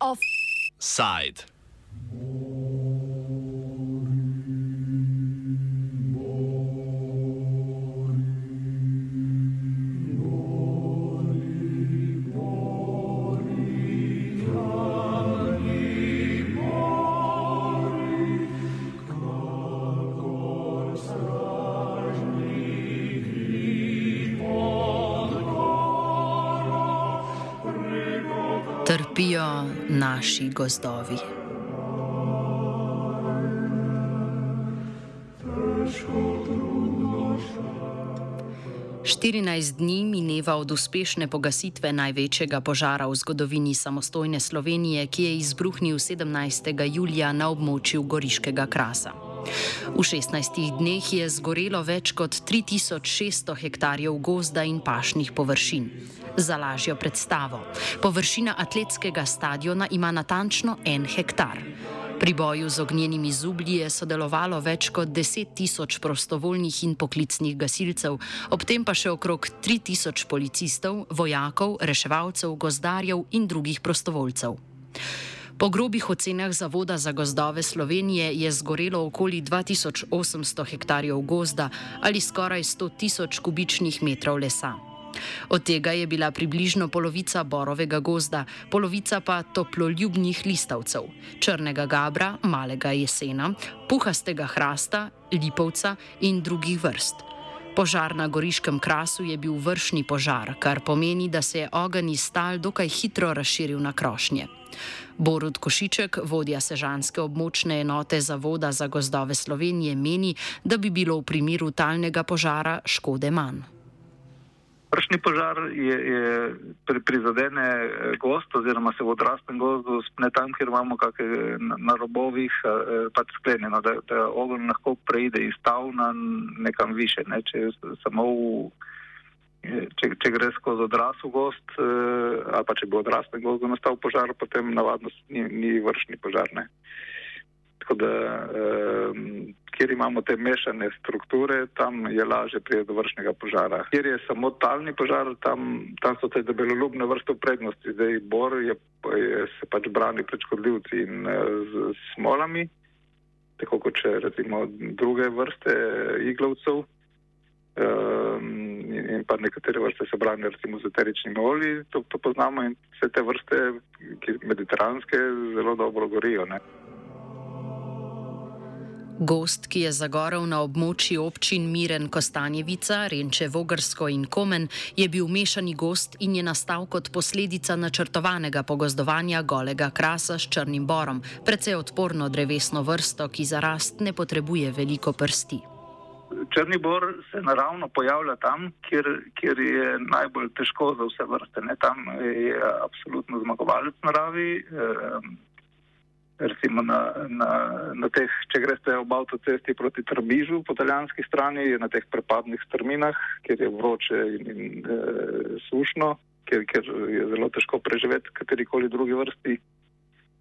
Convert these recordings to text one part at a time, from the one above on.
Offside. Gozdovi. Štirinajst dni od uspešne pogasitve največjega požara v zgodovini samostojne Slovenije, ki je izbruhnil 17. julija na območju Goriškega krasa. V 16 dneh je zgorelo več kot 3600 hektarjev gozda in pašnih površin. Za lažjo predstavo, površina atletskega stadiona ima natančno en hektar. Pri boju z ognjenimi zublji je sodelovalo več kot 10 tisoč prostovoljnih in poklicnih gasilcev, ob tem pa še okrog 3 tisoč policistov, vojakov, reševalcev, gozdarjev in drugih prostovoljcev. Po grobih ocenah Zavoda za gozdove Slovenije je zgorelo okoli 2800 hektarjev gozda ali skoraj 100 tisoč kubičnih metrov lesa. Od tega je bila približno polovica borovega gozda, polovica pa toploljubnih listavcev, črnega gabra, malega jesena, puhastega hrasta, lipovca in drugih vrst. Požar na goriškem krasu je bil vršni požar, kar pomeni, da se je ogenj iz tal dokaj hitro razširil na krošnje. Borut Košiček, vodja sežanske območne enote Zavoda za gozdove Slovenije, meni, da bi bilo v primeru talnega požara škode manj. Vršni požar je, je pri, prizadene eh, gost oziroma se v odrastem gozdu spne tam, kjer imamo kakšne na, na robovih eh, pač sklenjeno, da, da ogenj lahko preide iz tav na nekam više. Ne? Če, samo v, eh, če, če gre skozi odrasel gost ali pa če bi v odraslem gozdu nastal požar, potem navadno ni, ni vršni požar. Ne? Tako da, um, kjer imamo te mešane strukture, tam je lažje priti do vršnega požara. Kjer je samo talni požar, tam, tam so te debeloljubne vrste v prednosti. Zdaj bor je, je se pač brani pred škodljivci in uh, z, z smolami, tako kot če recimo druge vrste iglovcev. Um, in pa nekatere vrste se branijo recimo z eteričnimi olji, to, to poznamo in vse te vrste, mediteranske, zelo dobro gorijo. Ne? Gost, ki je zagorel na območju občin Miren Kostanjevica, Renče Vogrsko in Komen, je bil mešani gost in je nastal kot posledica načrtovanega pogozdovanja golega krasa s črnim borom, precej odporno drevesno vrsto, ki za rast ne potrebuje veliko prsti. Črni bor se naravno pojavlja tam, kjer, kjer je najbolj težko za vse vrste. Ne? Tam je absolutno zmagovalec naravi. Eh, recimo na, na, na teh, če greste ob avtocesti proti Trbižu po italijanski strani, je na teh prepadnih strminah, kjer je vroče in, in e, sušno, kjer, kjer je zelo težko preživeti katerikoli drugi vrsti.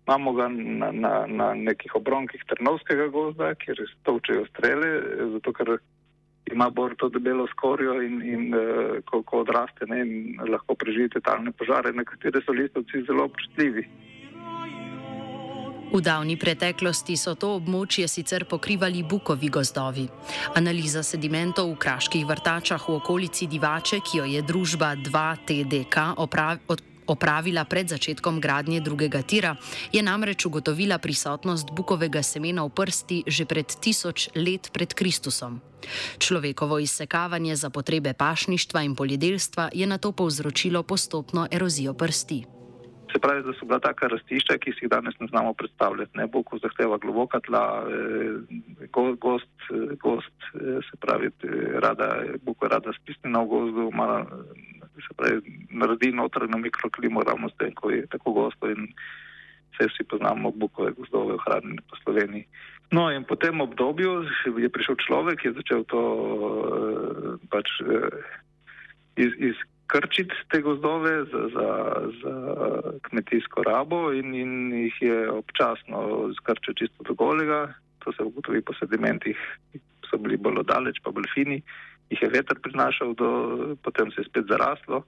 Imamo ga na, na, na nekih obronkih Trnovskega gozda, kjer stovčejo strele, zato ker ima bor to debelo skorjo in, in uh, ko, ko odraste, ne, lahko preživite talne požare, na katere so listovci zelo občutljivi. V davni preteklosti so to območje sicer pokrivali bukovi gozdovi. Analiza sedimentov v kraških vrtačah v okolici Divače, ki jo je družba 2TDK opravila pred začetkom gradnje drugega tira, je namreč ugotovila prisotnost bukovega semena v prsti že pred tisoč let pred Kristusom. Človekovo izsekavanje za potrebe pašništva in poljedelstva je na to povzročilo postopno erozijo prsti. Se pravi, da so bila taka rastišča, ki si jih danes ne znamo predstavljati. Ne? Boko zahteva globoka tla, eh, gost, eh, gost, eh, se pravi, rada, boko je rada stisnjena v gozdu, ima, se pravi, naredi notranjo mikroklimo ravno s tem, ko je tako gosto in vse vsi poznamo bukove gozdove ohranjene po Sloveniji. No in po tem obdobju je prišel človek, je začel to pač iz, iz krčiti te gozdove za, za, za kmetijsko rabo in, in jih je občasno skrčil čisto do golega. To se ugotovi po sedimentih so bili bolj daleč, pa bolj fini, jih je veter prinašal, do, potem se je spet zaraslo.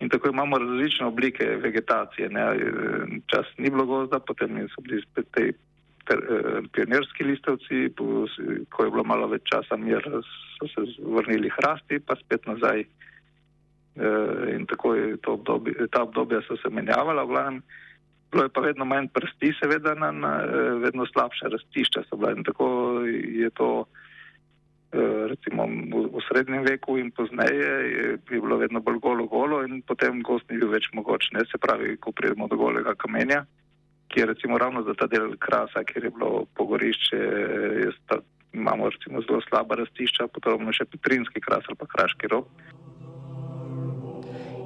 In tako imamo različne oblike vegetacije. Ne. Čas ni bilo gozda, potem so bili spet te pionirski listovci, ko je bilo malo več časa mir, so se vrnili hrasti, pa spet nazaj. In tako je obdobje, ta obdobja so se menjavala, v glavnem. Bilo je pa vedno manj prsti, seveda, na, na vedno slabše rastišča so bila in tako je to. Eh, recimo v, v srednjem veku in pozneje je, je bilo vedno bolj golo golo in potem gost ni bil več mogoč, ne se pravi, ko pridemo do golega kamenja, ki je recimo ravno za ta del krasa, kjer je bilo pogorišče, je sta, imamo recimo zelo slaba rastišča, potrebno še petrinski kras ali pa kraški rob.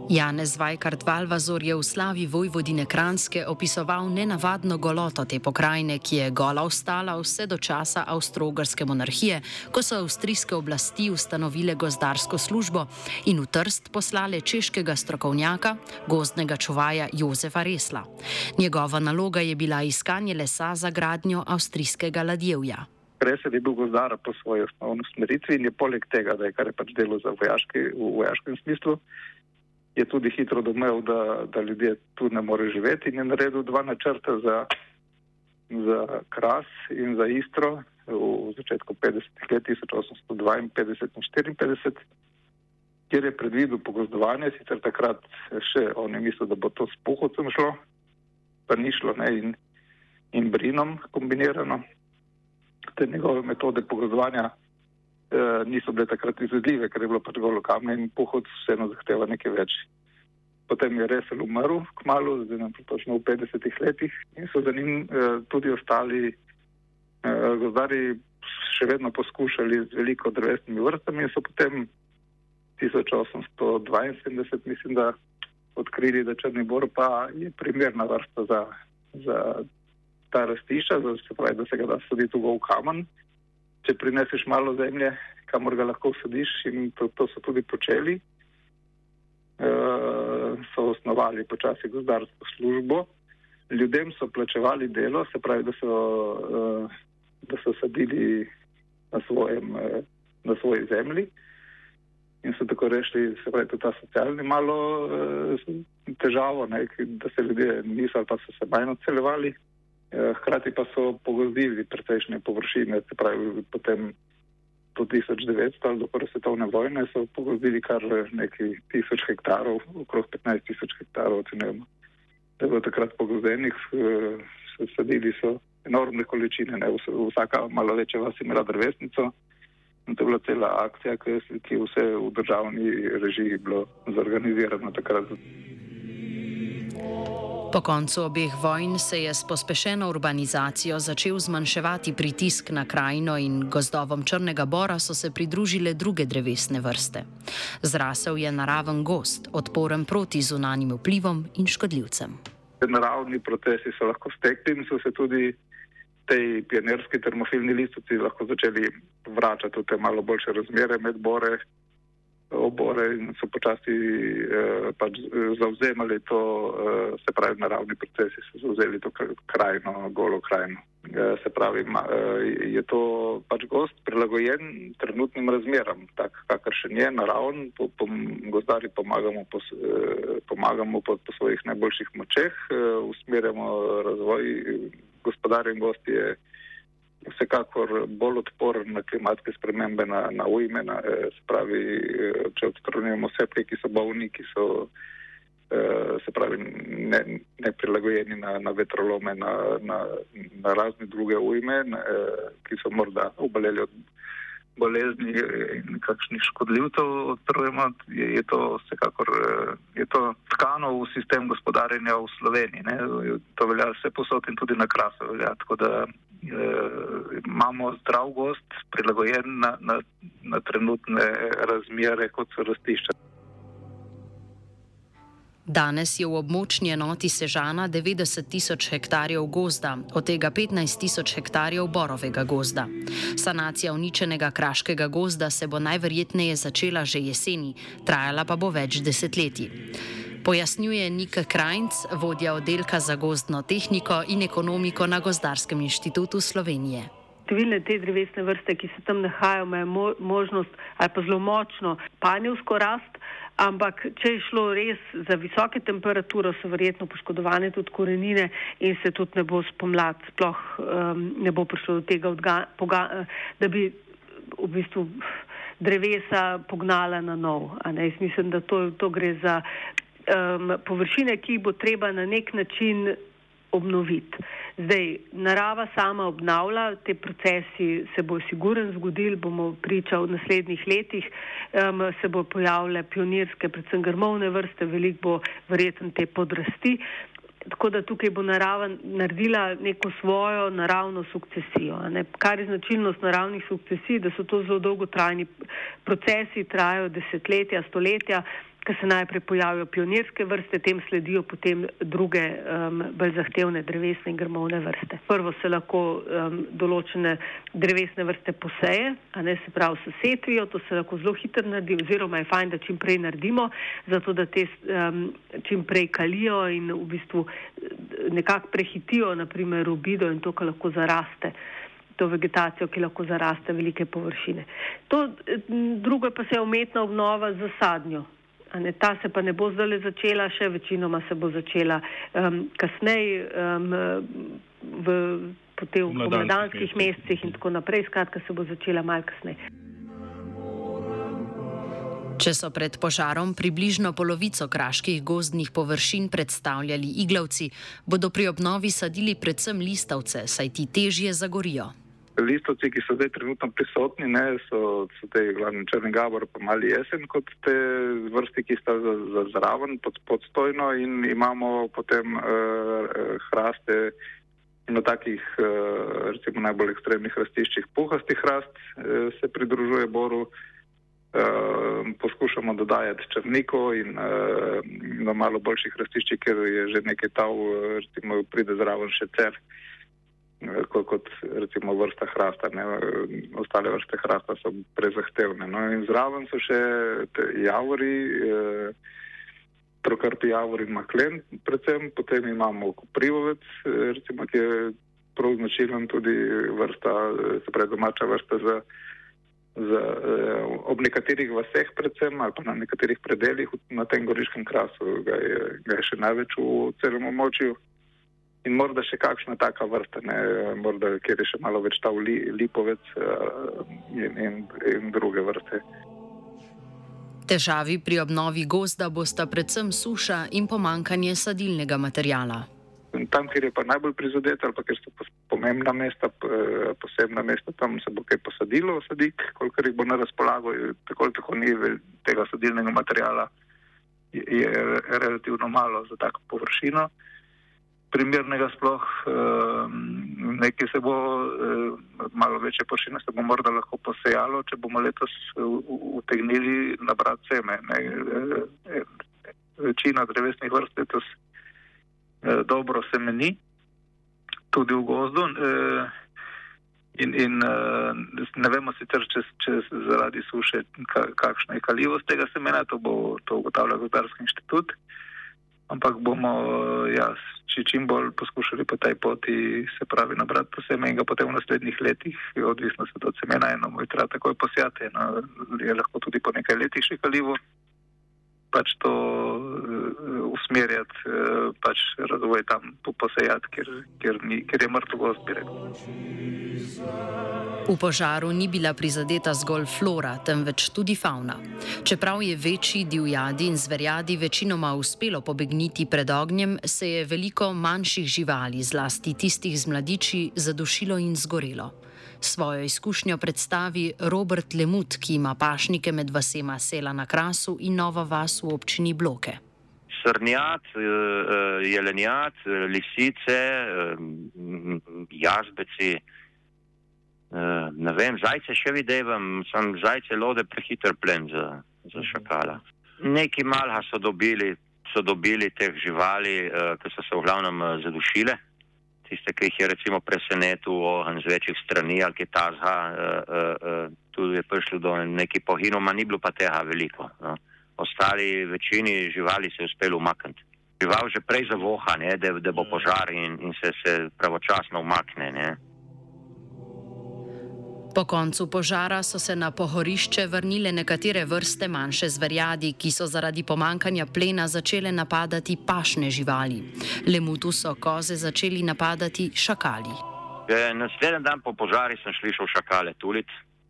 Janez Vajkard Valvazor je v slavi Vojvodine Kranske opisoval nenavadno goloto te pokrajine, ki je gola ostala vse do časa avstro-ogrske monarhije, ko so avstrijske oblasti ustanovile gozdarsko službo in v Trst poslale češkega strokovnjaka, gozdnega čuvaja Jozefa Resla. Njegova naloga je bila iskanje lesa za gradnjo avstrijskega ladjevja. Res je, bil gozdar po svoji osnovni smeritvi in je poleg tega, da je kar je pač delo za vojaški, v vojaškem smislu, je tudi hitro domel, da, da ljudje tu ne more živeti in je naredil dva načrta za, za Kras in za Istro v začetku 50-ih let 1852 in 54, kjer je predvidel pogozdovanje, sicer takrat še on je mislil, da bo to s puhovcem šlo, pa ni šlo ne, in, in brinom kombinirano. Te njegove metode pogozdovanja niso bile takrat izvedljive, ker je bilo pač golo kamne in pohod vseeno zahteva nekaj več. Potem je Resel umrl k malu, zdaj nam točno v 50 letih in so za njim eh, tudi ostali eh, gozdari še vedno poskušali z veliko drevesnimi vrstami in so potem 1872, mislim, da odkrili, da Črni bor pa je primerna vrsta za, za ta rastišča, se pravi, da se ga da saditi v kamen če prineseš malo zemlje, kamor ga lahko sadiš, in to, to so tudi počeli. Uh, so osnovali počasi gozdarsko službo, ljudem so plačevali delo, se pravi, da so, uh, da so sadili na, svojem, uh, na svoji zemlji in so tako rešili, se pravi, ta socialni malo težavo, ne, da se ljudje niso ali pa so se manj odseljevali. Eh, hkrati pa so pogozdili precejšnje površine, se pravi, potem do 1900 ali do prve svetovne vojne so pogozdili kar nekaj tisoč hektarov, okrog 15 tisoč hektarov, ocenjujemo. Da je bilo takrat pogozdenih, eh, sadili so enormne količine, ne, vsaka malo večja vas imela drvesnico. In to je bila cela akcija, ki je vse v državni režiji bilo zorganizirano takrat. Po koncu obeh vojn se je s pospešeno urbanizacijo začel zmanjševati pritisk na krajino in gozdovom Črnega Bora so se pridružile druge drevesne vrste. Zrasel je naraven gost, odporen proti zunanjim vplivom in škodljivcem. Naravni procesi so lahko stekli in so se tudi te pionirski termofilni listoci lahko začeli vračati v te malo boljše razmere med bore obore in so počasi eh, pač zauzemali to, eh, se pravi, naravni procesi so zauzeli to krajino, golo krajino. Eh, se pravi, ma, eh, je to pač gost prilagojen trenutnim razmeram, tak, kakor še je naravn, po, po, gozdari pomagamo, po, eh, pomagamo po, po svojih najboljših močeh, eh, usmerjamo razvoj, gospodarjen gost je vsekakor bolj odporen na klimatske spremembe, na, na ujme, na, eh, spravi, eh, če odstranjujemo vse, ki so bolni, ki so eh, se pravi neprilagojeni ne na, na vetrolome, na, na, na razne druge ujme, na, ki so morda oboleli od bolezni in kakšnih škodljivcev odstrojimo, je, je to vsekakor je to tkano v sistem gospodarjenja v Sloveniji. Ne? To velja vse posod in tudi na krasu velja. Tako da imamo zdrav gost, prilagojen na, na, na trenutne razmere, kot so rastišča. Danes je v območni enoti Sežana 90 tisoč hektarjev gozda, od tega 15 tisoč hektarjev borovega gozda. Sanacija uničenega kraškega gozda se bo najverjetneje začela že jeseni, trajala pa bo več desetletij. Pojasnjuje Nika Krajnc, vodja oddelka za gozdno tehniko in ekonomiko na Gozdarskem inštitutu Slovenije. številne te drevesne vrste, ki se tam nahajajo, imajo možnost ali pa zelo močno panjevsko rast. Ampak, če je šlo res za visoke temperature, so verjetno poškodovane tudi korenine in se tudi ne bo spomlad, sploh um, ne bo prišlo do tega, odga, poga, da bi v bistvu drevesa pognala na nov. Jaz mislim, da to, to gre za um, površine, ki jih bo treba na nek način obnoviti. Zdaj, narava sama obnavlja, te procesi se bo siguren zgodil, bomo pričali v naslednjih letih, um, se bo pojavile pionirske, predvsem grmovne vrste, veliko bo verjetno te podrasti. Tako da tukaj bo narava naredila neko svojo naravno sukcesijo. Kar je značilnost naravnih sukcesij, da so to zelo dolgotrajni procesi, trajajo desetletja, stoletja ker se najprej pojavijo pionirske vrste, tem sledijo potem druge um, bolj zahtevne drevesne in grmovne vrste. Prvo se lahko um, določene drevesne vrste poseje, a ne se pravi s setvijo, to se lahko zelo hitro naredi, oziroma je fajn, da čim prej naredimo, zato da te um, čim prej kalijo in v bistvu nekako prehitijo, naprimer rubido in to, kar lahko zaraste to vegetacijo, ki lahko zaraste velike površine. To, drugo pa se je umetna obnova z sadnjo. Ne, ta se pa ne bo zdaj začela, še večinoma se bo začela um, kasneje um, v pomladanskih mesecih in tako naprej. Skratka, se bo začela mal kasneje. Če so pred požarom približno polovico kraških gozdnih površin predstavljali iglavci, bodo pri obnovi sadili predvsem listavce, saj ti težje zagorijo listovci, ki so zdaj trenutno prisotni, ne, so, so te glavni črni gabor, pa mali jesen, kot te vrste, ki sta za, za zraven pod, podstojno in imamo potem uh, hraste na takih, uh, recimo najbolj ekstremnih rastiščih, puhastih hrast uh, se pridružuje boru. Uh, poskušamo dodajati črniko in uh, na malo boljših rastiščih, ker je že nekaj tav, recimo pride zraven še cer. Uh, kot, kot recimo vrsta hrasta. Ne. Ostale vrste hrasta so prezahtevne. No. In zraven so še javori, eh, prokarpi javor in maklen, predvsem potem imamo koprivovec, eh, recimo, ki je prav značilen tudi vrsta, se pravi domača vrsta za, za eh, ob nekaterih vaseh predvsem ali pa na nekaterih predeljih na tem goriškem krasu ga je, ga je še največ v celem območju in morda še kakšna taka vrsta, ne, morda kjer je še malo več ta li, lipovec uh, in, in, in druge vrste. Težavi pri obnovi gozda bosta predvsem suša in pomankanje sadilnega materijala. Tam, kjer je pa najbolj prizadet, ali pa kjer so pomembna mesta, posebna mesta, tam se bo kaj posadilo, sadik, kolikor jih bo na razpolago, tako ali tako ni tega sadilnega materijala, je, je relativno malo za tako površino primernega sploh, ehm, nekaj se bo, eh, malo večje površine se bo morda lahko posejalo, če bomo letos eh, utegnili nabrati seme. Ne. Eh, večina drevesnih vrst letos dobro semeni, tudi v gozdu. In, in ne vemo sicer, če, če zaradi suše, kakšna je kaljivost tega semena, to bo to ugotavlja gospodarski inštitut. Ampak bomo ja, če čim bolj poskušali po tej poti, se pravi, nabrati posebej in ga potem v naslednjih letih, odvisno se od semena, eno mu je treba takoj posjati, eno je lahko tudi po nekaj letih še kalivo, pač to uh, usmerjati, uh, pač razvoj tam posejati, ker, ker, ni, ker je mrtvo gost. V požaru ni bila prizadeta zgolj flora, temveč tudi fauna. Čeprav je večji divjadi in zverjadi večinoma uspelo pobegniti pred ognjem, se je veliko manjših živali, zlasti tistih z mladiči, zadušilo in zgorelo. Svojo izkušnjo predstavi Robert Lemut, ki ima pašnike med vasema Sela na Krasu in Nova vas v občini Bloke. Srnjat, eh, eh, jelenjat, lisice, eh, jazbeci. Ne vem, zajce še videvam, sem zajce lode prehiter plen za, za šakala. Neki malha so dobili, so dobili teh živali, ki so se v glavnem zadušile tiste, ki jih je recimo presenetil ogen z večjih strani ali ki ta zha, uh, uh, uh, tu je prišlo do neki pohinoma, ni bilo pa tega veliko. No. Ostali večini živali se je uspelo umakniti. Žival že prej zavoha, da, da bo požar in, in se, se pravočasno umakne. Ne. Po koncu požara so se na pohorišče vrnile nekatere vrste manjše zverjadi, ki so zaradi pomankanja plena začele napadati pašne živali. Lemutu so koze začeli napadati šakali. Naslednji dan po požari sem slišal šakale tulit.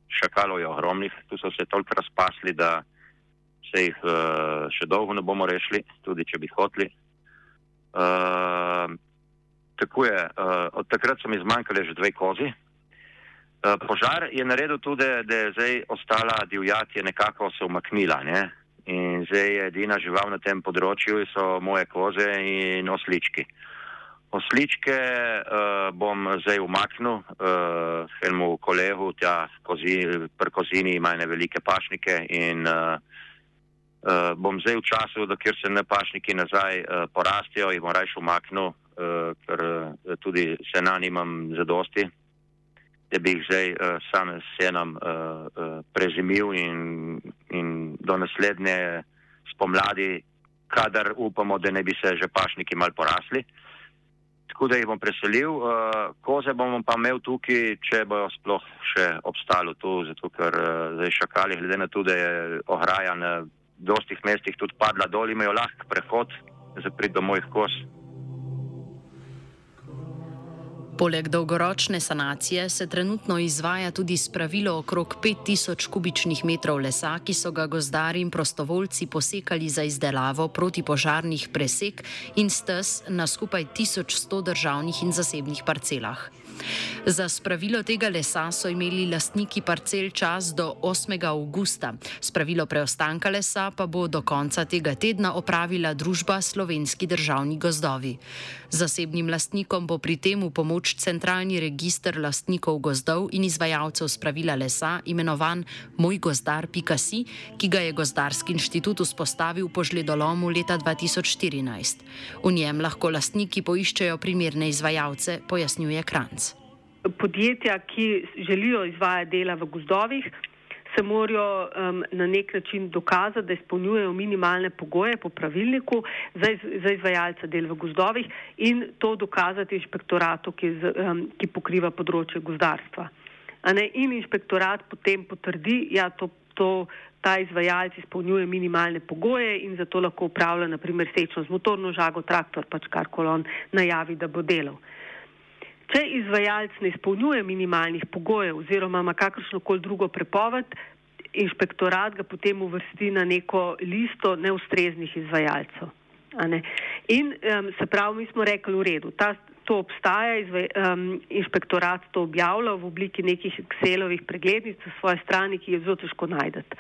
Šakalov je ogromnih, tu so se toliko razpasli, da se jih uh, še dolgo ne bomo rešili, tudi če bi hoteli. Uh, tako je, uh, od takrat so mi zmanjkale že dve kozi. Eh, požar je naredil tudi, da je zdaj ostala divjad, je nekako se umaknila. Ne? In zdaj je edina žival na tem področju, so moje koze in oslički. Osličke uh, bom zdaj umaknil, uh, enemu kolegu, tja kozi, pri kozini ima ene velike pašnike in uh, uh, bom zdaj v času, dokler se ne pašniki nazaj uh, porastijo, jih bom rajš umaknil, uh, ker uh, tudi se na nimam zadosti da bi jih zdaj uh, sam s senom uh, uh, prezimil in, in do naslednje spomladi, kadar upamo, da ne bi se že pašniki mal porasli. Tako da jih bom preselil, uh, koze bom pa imel tukaj, če bojo sploh še obstalo tu, zato ker uh, zdaj šakali, glede na to, da je ograja na dostih mestih tudi padla dol, imajo lahk prehod za prid do mojih kos. Poleg dolgoročne sanacije se trenutno izvaja tudi spravilo okrog 5000 kubičnih metrov lesa, ki so ga gozdari in prostovoljci posekali za izdelavo protipožarnih presek in stes na skupaj 1100 državnih in zasebnih parcelah. Za spravilo tega lesa so imeli lastniki parcel čas do 8. augusta. Spravilo preostanka lesa pa bo do konca tega tedna opravila družba Slovenski državni gozdovi. Zasebnim lastnikom bo pri tem v pomoč centralni registr lastnikov gozdov in izvajalcev spravila lesa imenovan Moj gozdar Pikasi, ki ga je Gozdarski inštitut vzpostavil po žledolomu leta 2014. V njem lahko lastniki poiščejo primerne izvajalce, pojasnjuje Kranc podjetja, ki želijo izvajati dela v gozdovih, se morajo um, na nek način dokazati, da izpolnjujejo minimalne pogoje po pravilniku za, iz, za izvajalce del v gozdovih in to dokazati inšpektoratu, ki, z, um, ki pokriva področje gozdarstva. In inšpektorat potem potrdi, da ja, to, to, ta izvajalec izpolnjuje minimalne pogoje in zato lahko upravlja naprimer sečno z motorno žago, traktor, pač kar kolon najavi, da bo delal. Če izvajalec ne izpolnjuje minimalnih pogojev oziroma ima kakršno koli drugo prepoved, inšpektorat ga potem uvrsti na neko listo neustreznih izvajalcev. In um, se pravi, mi smo rekli v redu, ta, to obstaja, izvaj, um, inšpektorat to objavlja v obliki nekih Excelovih preglednic na svoje strani, ki je zelo težko najdete.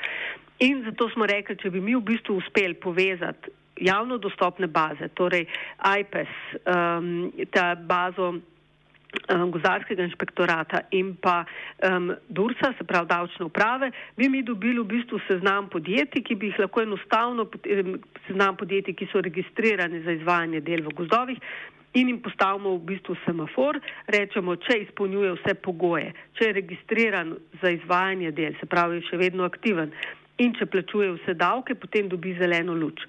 In zato smo rekli, če bi mi v bistvu uspeli povezati javno dostopne baze, torej IPES, um, ta bazo um, gozarskega inšpektorata in pa um, DURSA, se pravi davčne uprave, bi mi dobili v bistvu seznam podjetij, ki bi jih lahko enostavno, seznam podjetij, ki so registrirani za izvajanje del v gozdovih. In jim postavimo v bistvu semafor, rečemo, če izpolnjuje vse pogoje, če je registriran za izvajanje del, se pravi, še vedno aktiven in če plačuje vse davke, potem dobi zeleno luč.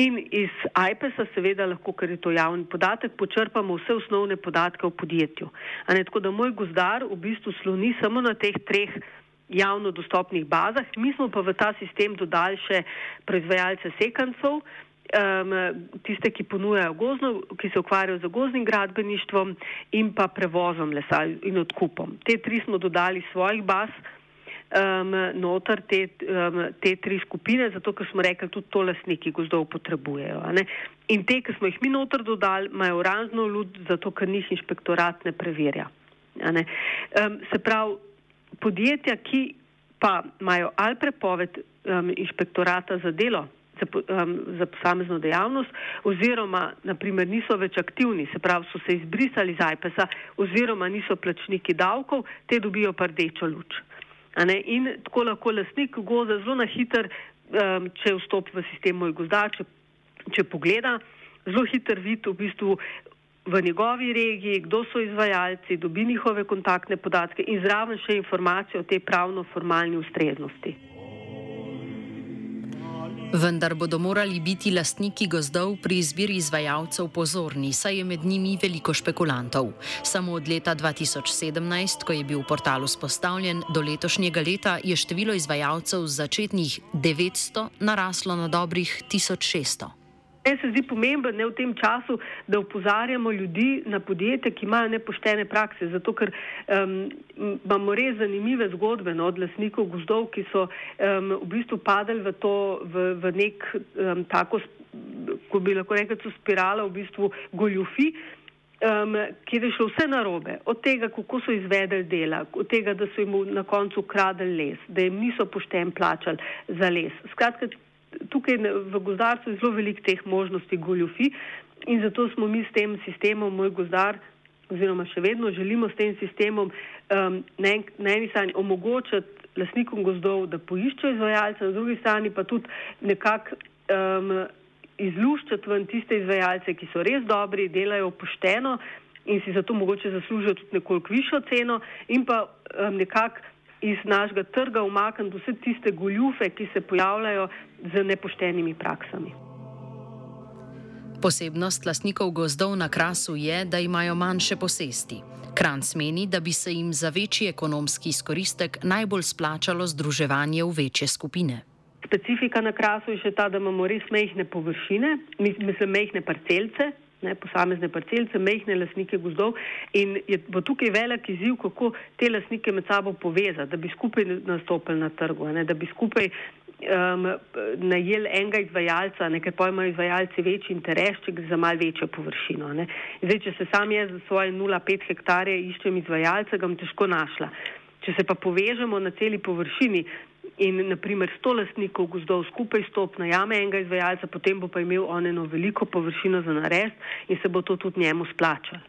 In iz iPesa seveda lahko, ker je to javni podatek, počrpamo vse osnovne podatke o podjetju. Ne, tako da moj gozdar v bistvu sloni samo na teh treh javno dostopnih bazah, mi smo pa v ta sistem dodali še proizvajalce sekancov, um, tiste, ki ponujajo gozno, ki se ukvarjajo z gozdnim gradbeništvom in pa prevozom lesa in odkupom. Te tri smo dodali svojih baz um, noter te, um, te tri skupine, zato ker smo rekli, tudi to lasniki gozdov potrebujejo. In te, ki smo jih mi noter dodali, imajo oranžno luč, zato ker njih inšpektorat ne preverja. Ne? Um, se pravi, podjetja, ki pa imajo ali prepoved um, inšpektorata za delo, za, um, za posamezno dejavnost, oziroma naprimer niso več aktivni, se pravi, so se izbrisali iz IPS-a, oziroma niso plačniki davkov, te dobijo pa rdečo luč. In tako lahko lastnik gozda zelo na hiter, um, če vstopi v sistem moj gozda, če, če pogleda, zelo hiter vid v bistvu v njegovi regiji, kdo so izvajalci, dobi njihove kontaktne podatke in zraven še informacije o tej pravno-formalni ustreznosti. Vendar bodo morali biti lastniki gozdov pri izbiri izvajalcev pozorni, saj je med njimi veliko špekulantov. Samo od leta 2017, ko je bil portal vzpostavljen, do letošnjega leta je število izvajalcev z začetnih 900 naraslo na dobrih 1600. Meni se zdi pomembno ne v tem času, da upozarjamo ljudi na podjetje, ki imajo nepoštene prakse, zato ker um, imamo res zanimive zgodbe no, od lasnikov gozdov, ki so um, v bistvu padali v to, v, v nek um, tako, ko bi lahko rekel, spiralo v bistvu goljufi. Um, kjer je šlo vse narobe, od tega, kako so izvedeli dela, od tega, da so jim na koncu ukradli les, da jim niso pošten plačali za les. Skratka, tukaj v gozdarstvu je zelo veliko teh možnosti goljufi in zato smo mi s tem sistemom, moj gozdar, oziroma še vedno želimo s tem sistemom um, na, en, na eni strani omogočati lasnikom gozdov, da poiščejo izvajalce, na drugi strani pa tudi nekako um, izluščati ven tiste izvajalce, ki so res dobri, delajo pošteno in si zato mogoče zaslužijo tudi nekoliko višjo ceno in pa um, nekako iz našega trga umakniti vse tiste goljufe, ki se pojavljajo z nepoštenimi praksami. Posebnost lastnikov gozdov na krasu je, da imajo manjše posesti. Kranc meni, da bi se jim za večji ekonomski izkoristek najbolj splačalo združevanje v večje skupine. Specifika na krasu je še ta, da imamo res mehne površine, mislim, mehne parcelce, ne, posamezne parcelce, mehne lasnike gozdov in je, bo tukaj velik izziv, kako te lasnike med sabo povezati, da bi skupaj nastopili na trgu, ne, da bi skupaj um, najeli enega izvajalca, nekaj pojma izvajalci večji interes, če gre za mal večjo površino. Ne. Zdaj, če se sam jaz za svoje 0,5 hektarje iščem izvajalca, ga bom težko našla. Če se pa povežemo na celi površini, in naprimer sto lastnikov gozdov skupaj stop na jame enega izvajalca, potem bo pa imel on eno veliko površino za narest in se bo to tudi njemu splačalo.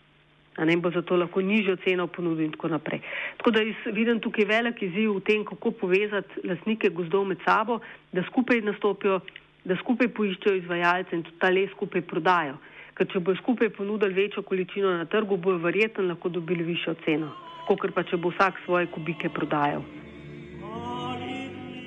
A ne bo zato lahko nižjo ceno ponudil in tako naprej. Tako da jaz vidim tukaj velik izziv v tem, kako povezati lastnike gozdov med sabo, da skupaj nastopijo, da skupaj poiščejo izvajalce in tudi ta les skupaj prodajo. Ker če bo skupaj ponudili večjo količino na trgu, bojo verjetno lahko dobili višjo ceno, kot pa če bo vsak svoje kubike prodajal.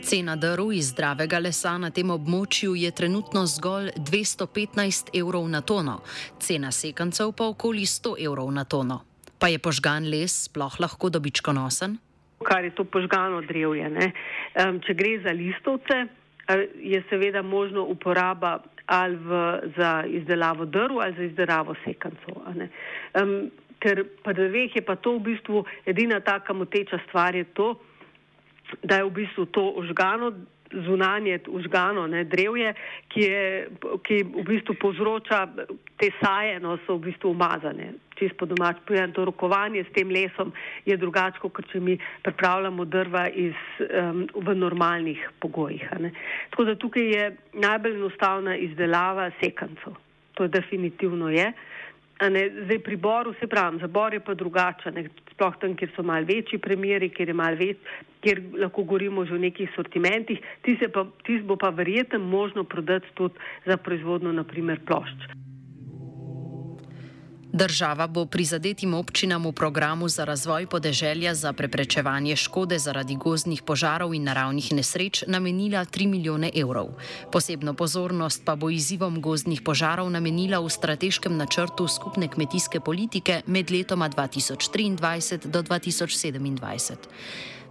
Cena drv iz zdravega lesa na tem območju je trenutno zgolj 215 evrov na tono, cena sekancev pa okoli 100 evrov na tono. Pa je požgan les sploh lahko dobičkonosen? Kar je to požgano drevje. Um, če gre za listovce, je seveda možno uporaba ali v, za izdelavo drv ali za izdelavo sekancov. Um, ker pa dreveh je pa to v bistvu edina taka moteča stvar, je to, da je v bistvu to užgano, zunanje užgano ne, drevje, ki, je, ki v bistvu povzroča te saje, no so v bistvu umazane. Čisto domač povedano, to rokovanje s tem lesom je drugače, kot če mi pripravljamo drva iz, um, v normalnih pogojih. Tako da tukaj je najbolj enostavna izdelava sekancov. To je definitivno je. Ne, zdaj pri boru se pravim, za bor je pa drugače, ne, sploh tam, kjer so mal večji premjeri, kjer, več, kjer lahko govorimo že o nekih sortimentih, ti, pa, ti bo pa verjetno možno prodati tudi za proizvodno, naprimer, plošč. Država bo prizadetim občinam v programu za razvoj podeželja za preprečevanje škode zaradi gozdnih požarov in naravnih nesreč namenila 3 milijone evrov. Posebno pozornost pa bo izzivom gozdnih požarov namenila v strateškem načrtu skupne kmetijske politike med letoma 2023 do 2027.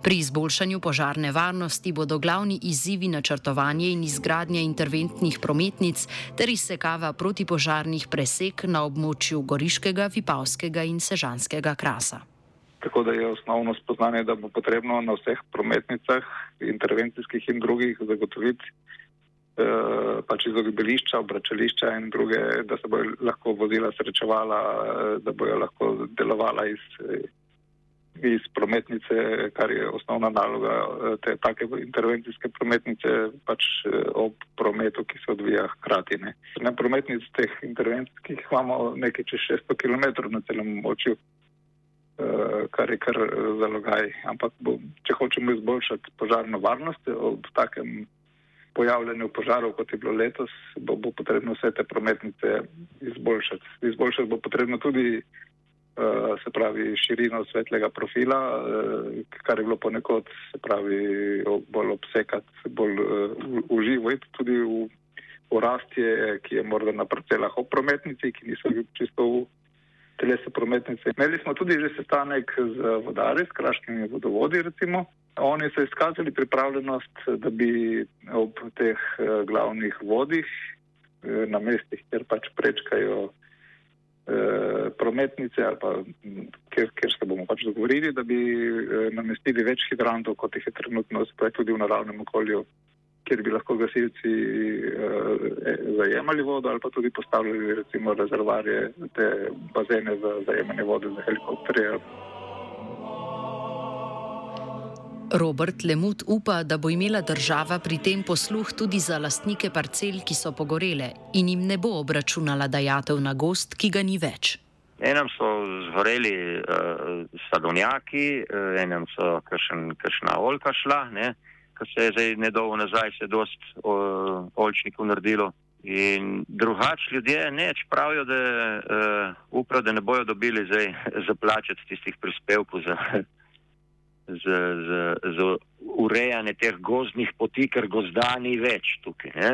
Pri izboljšanju požarne varnosti bodo glavni izzivi načrtovanje in izgradnja interventnih prometnic ter izsekava protipožarnih presek na območju Goriškega, Vipavskega in Sežanskega krasa. Tako da je osnovno spoznanje, da bo potrebno na vseh prometnicah, intervencijskih in drugih, zagotoviti eh, pač izogibališča, obračališča in druge, da se bojo lahko vozila srečevala, eh, da bojo lahko delovala iz. Iz prometnice, kar je osnovna naloga eh, te take intervencijske prometnice, pač eh, ob prometu, ki se odvija hkrati. Ne. Na prometnic teh intervencijskih imamo nekaj čez 600 km na celem območju, eh, kar je kar zalogaj. Ampak bo, če hočemo izboljšati požarno varnost ob takem pojavljanju požarov, kot je bilo letos, bo, bo potrebno vse te prometnice izboljšati. Izboljšati bo potrebno tudi se pravi širino svetlega profila, kar je bilo ponekod, se pravi, bolj obsekati, bolj uživo in tudi v, v rastje, ki je morda na parcelah ob prometnici, ki niso čisto v telesu prometnice. Imeli smo tudi že sestanek z vodari, s kraškimi vodovodi recimo. Oni so izkazali pripravljenost, da bi ob teh glavnih vodih na mestih, kjer pač prečkajo prometnice ali pa kjer, kjer se bomo pač dogovorili, da bi namestili več hidrantov, kot jih je trenutno, spet tudi v naravnem okolju, kjer bi lahko gasilci eh, zajemali vodo ali pa tudi postavljali recimo rezervarje, te bazene za zajemanje vode za helikopterje. Robert Lemut upa, da bo imela država pri tem posluh tudi za lastnike parcel, ki so pogorele in jim ne bo obračunala dajatev na gost, ki ga ni več. Enem so zgoreli uh, sadovnjaki, uh, enem so kršna oljka šla. Ne? ki se je zdaj nedolgo nazaj se dost uh, olčnikov naredilo. In drugač ljudje neč pravijo, da uh, uprav, da ne bojo dobili zdaj zaplačati tistih prispevkov za, za, za, za urejanje teh gozdnih poti, ker gozda ni več tukaj. Ne?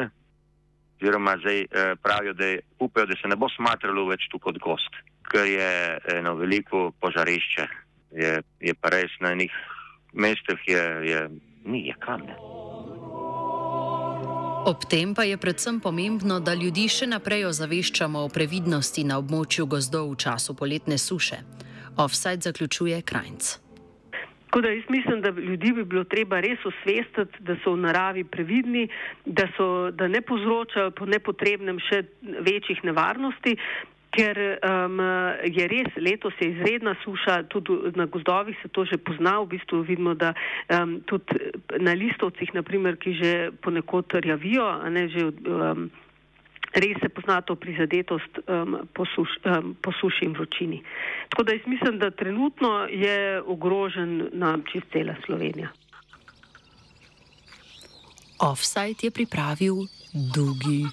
Oziroma zdaj uh, pravijo, da upajo, da se ne bo smatralo več tu kot gost, ker je eno veliko požarišče. Je, je pa res na enih mestih je, je ni je kam. Ne. Ob tem pa je predvsem pomembno, da ljudi še naprej ozaveščamo o previdnosti na območju gozdov v času poletne suše. Offside zaključuje Krajnc. Tako da jaz mislim, da ljudi bi bilo treba res osvestiti, da so v naravi previdni, da, so, da ne povzročajo po nepotrebnem še večjih nevarnosti, ker um, je res letos je izredna suša, tudi na gozdovih se to že pozna, v bistvu vidimo, da um, tudi na listovcih, naprimer, ki že ponekod rjavijo, ne, že, um, res se pozna to prizadetost um, po, suš, um, po suši in vročini. Tako da jaz mislim, da trenutno je ogrožen na čist cela Slovenija. Offside je pripravil Dugi.